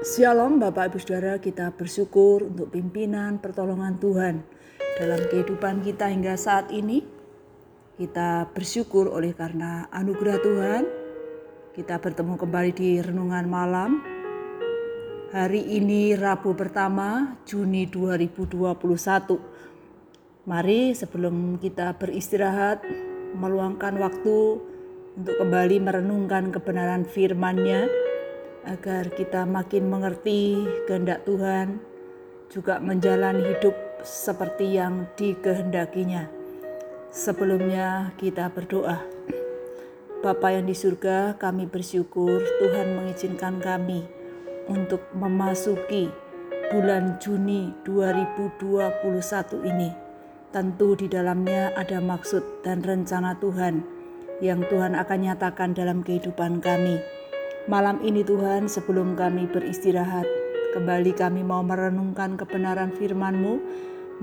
Shalom Bapak Ibu Saudara, kita bersyukur untuk pimpinan pertolongan Tuhan dalam kehidupan kita hingga saat ini. Kita bersyukur oleh karena anugerah Tuhan. Kita bertemu kembali di renungan malam. Hari ini Rabu pertama Juni 2021. Mari sebelum kita beristirahat meluangkan waktu untuk kembali merenungkan kebenaran firman-Nya agar kita makin mengerti kehendak Tuhan, juga menjalani hidup seperti yang dikehendakinya. Sebelumnya kita berdoa. Bapa yang di surga, kami bersyukur Tuhan mengizinkan kami untuk memasuki bulan Juni 2021 ini. Tentu di dalamnya ada maksud dan rencana Tuhan yang Tuhan akan nyatakan dalam kehidupan kami Malam ini Tuhan sebelum kami beristirahat, kembali kami mau merenungkan kebenaran firman-Mu.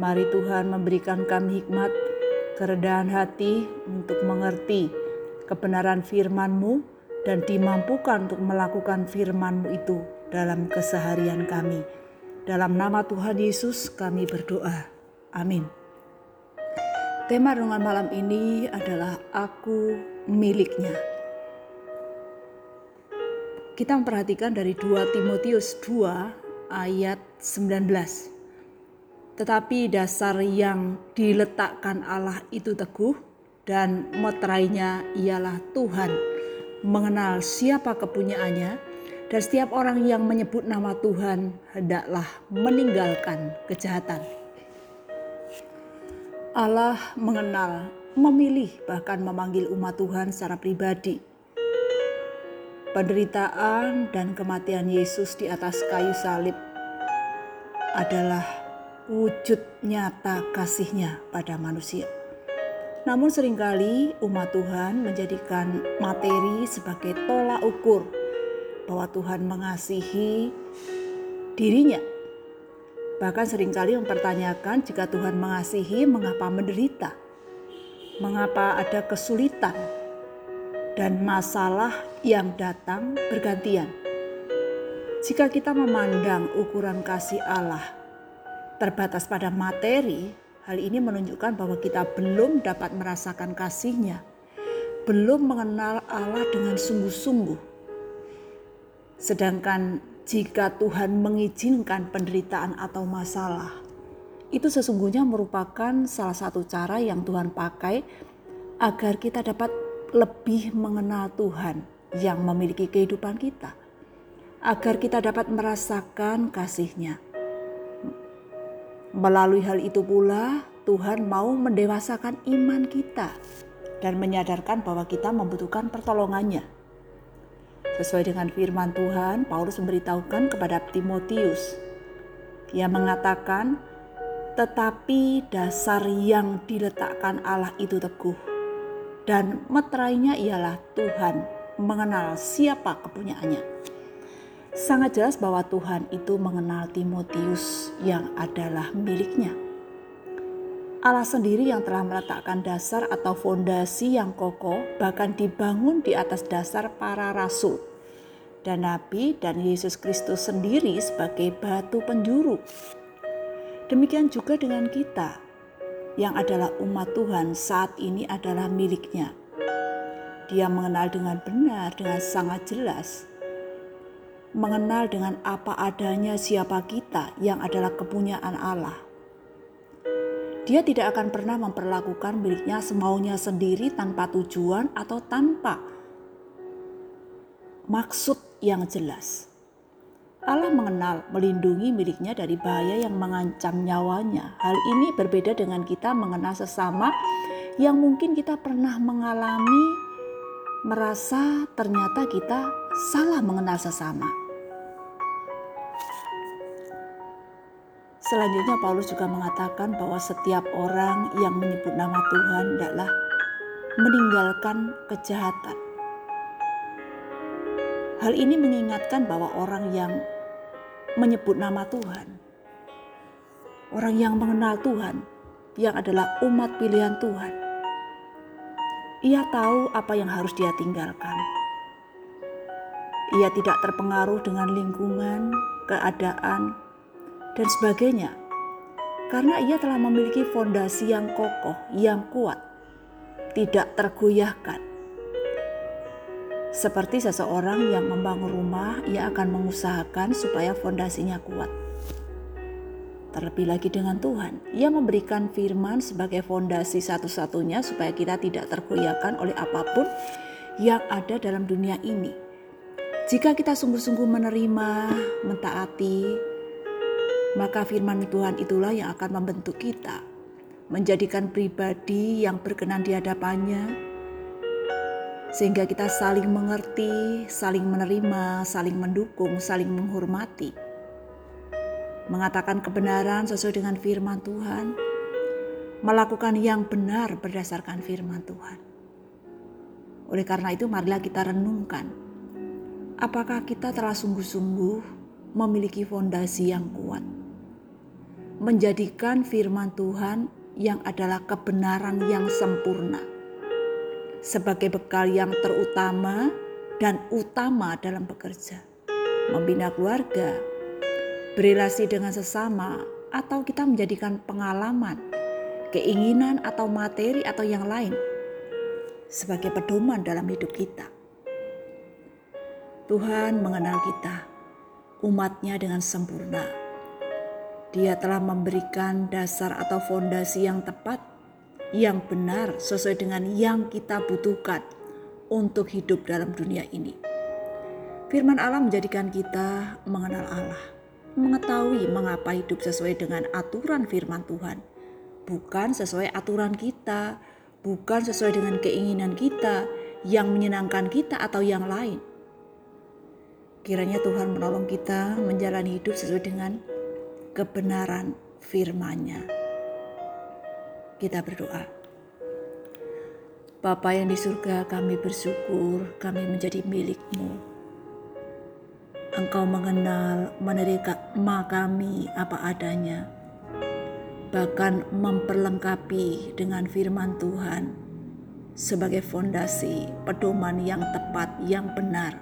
Mari Tuhan memberikan kami hikmat, kerendahan hati untuk mengerti kebenaran firman-Mu dan dimampukan untuk melakukan firman-Mu itu dalam keseharian kami. Dalam nama Tuhan Yesus kami berdoa. Amin. Tema renungan malam ini adalah aku miliknya kita memperhatikan dari 2 Timotius 2 ayat 19. Tetapi dasar yang diletakkan Allah itu teguh dan meterainya ialah Tuhan mengenal siapa kepunyaannya dan setiap orang yang menyebut nama Tuhan hendaklah meninggalkan kejahatan. Allah mengenal, memilih bahkan memanggil umat Tuhan secara pribadi penderitaan dan kematian Yesus di atas kayu salib adalah wujud nyata kasihnya pada manusia. Namun sering kali umat Tuhan menjadikan materi sebagai tolak ukur bahwa Tuhan mengasihi dirinya. Bahkan sering kali mempertanyakan jika Tuhan mengasihi mengapa menderita? Mengapa ada kesulitan? Dan masalah yang datang bergantian. Jika kita memandang ukuran kasih Allah terbatas pada materi, hal ini menunjukkan bahwa kita belum dapat merasakan kasihnya, belum mengenal Allah dengan sungguh-sungguh. Sedangkan jika Tuhan mengizinkan penderitaan atau masalah, itu sesungguhnya merupakan salah satu cara yang Tuhan pakai agar kita dapat lebih mengenal Tuhan yang memiliki kehidupan kita, agar kita dapat merasakan kasih-Nya. Melalui hal itu pula, Tuhan mau mendewasakan iman kita dan menyadarkan bahwa kita membutuhkan pertolongannya. Sesuai dengan firman Tuhan, Paulus memberitahukan kepada Timotius. Dia mengatakan, "Tetapi dasar yang diletakkan Allah itu teguh, dan meterainya ialah Tuhan mengenal siapa kepunyaannya. Sangat jelas bahwa Tuhan itu mengenal Timotius yang adalah miliknya. Allah sendiri yang telah meletakkan dasar atau fondasi yang kokoh bahkan dibangun di atas dasar para rasul dan nabi dan Yesus Kristus sendiri sebagai batu penjuru. Demikian juga dengan kita yang adalah umat Tuhan saat ini adalah miliknya. Dia mengenal dengan benar, dengan sangat jelas, mengenal dengan apa adanya siapa kita yang adalah kepunyaan Allah. Dia tidak akan pernah memperlakukan miliknya semaunya sendiri tanpa tujuan atau tanpa maksud yang jelas. Allah mengenal, melindungi miliknya dari bahaya yang mengancam nyawanya. Hal ini berbeda dengan kita mengenal sesama yang mungkin kita pernah mengalami merasa ternyata kita salah mengenal sesama. Selanjutnya Paulus juga mengatakan bahwa setiap orang yang menyebut nama Tuhan adalah meninggalkan kejahatan. Hal ini mengingatkan bahwa orang yang menyebut nama Tuhan. Orang yang mengenal Tuhan, yang adalah umat pilihan Tuhan. Ia tahu apa yang harus dia tinggalkan. Ia tidak terpengaruh dengan lingkungan, keadaan, dan sebagainya. Karena ia telah memiliki fondasi yang kokoh, yang kuat, tidak tergoyahkan. Seperti seseorang yang membangun rumah, ia akan mengusahakan supaya fondasinya kuat. Terlebih lagi dengan Tuhan, Ia memberikan firman sebagai fondasi satu-satunya supaya kita tidak tergoyahkan oleh apa pun yang ada dalam dunia ini. Jika kita sungguh-sungguh menerima, mentaati, maka firman Tuhan itulah yang akan membentuk kita, menjadikan pribadi yang berkenan di hadapannya, sehingga kita saling mengerti, saling menerima, saling mendukung, saling menghormati. Mengatakan kebenaran sesuai dengan firman Tuhan, melakukan yang benar berdasarkan firman Tuhan. Oleh karena itu, marilah kita renungkan, apakah kita telah sungguh-sungguh memiliki fondasi yang kuat, menjadikan firman Tuhan yang adalah kebenaran yang sempurna sebagai bekal yang terutama dan utama dalam bekerja, membina keluarga, berrelasi dengan sesama, atau kita menjadikan pengalaman, keinginan, atau materi, atau yang lain sebagai pedoman dalam hidup kita. Tuhan mengenal kita, umatnya dengan sempurna. Dia telah memberikan dasar atau fondasi yang tepat, yang benar sesuai dengan yang kita butuhkan untuk hidup dalam dunia ini. Firman Allah menjadikan kita mengenal Allah mengetahui mengapa hidup sesuai dengan aturan firman Tuhan, bukan sesuai aturan kita, bukan sesuai dengan keinginan kita yang menyenangkan kita atau yang lain. Kiranya Tuhan menolong kita menjalani hidup sesuai dengan kebenaran firman-Nya. Kita berdoa. Bapa yang di surga kami bersyukur kami menjadi milik-Mu Engkau mengenal, menerima kami apa adanya, bahkan memperlengkapi dengan firman Tuhan sebagai fondasi pedoman yang tepat, yang benar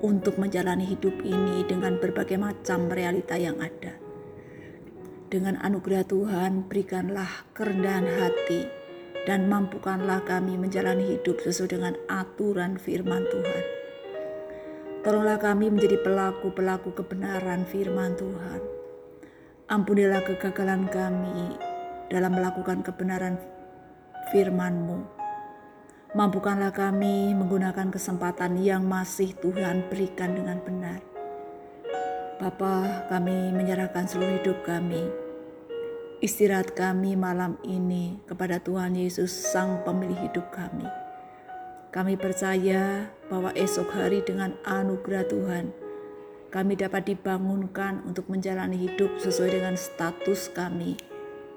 untuk menjalani hidup ini dengan berbagai macam realita yang ada. Dengan anugerah Tuhan, berikanlah kerendahan hati dan mampukanlah kami menjalani hidup sesuai dengan aturan firman Tuhan Tolonglah kami menjadi pelaku-pelaku kebenaran firman Tuhan. Ampunilah kegagalan kami dalam melakukan kebenaran firman-Mu. Mampukanlah kami menggunakan kesempatan yang masih Tuhan berikan dengan benar. Bapa, kami menyerahkan seluruh hidup kami. Istirahat kami malam ini kepada Tuhan Yesus, Sang Pemilik hidup kami. Kami percaya bahwa esok hari dengan anugerah Tuhan, kami dapat dibangunkan untuk menjalani hidup sesuai dengan status kami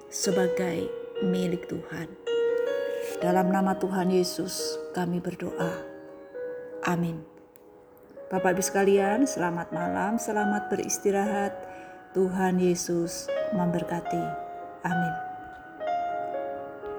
sebagai milik Tuhan. Dalam nama Tuhan Yesus, kami berdoa. Amin. Bapak Ibu sekalian, selamat malam, selamat beristirahat. Tuhan Yesus memberkati. Amin.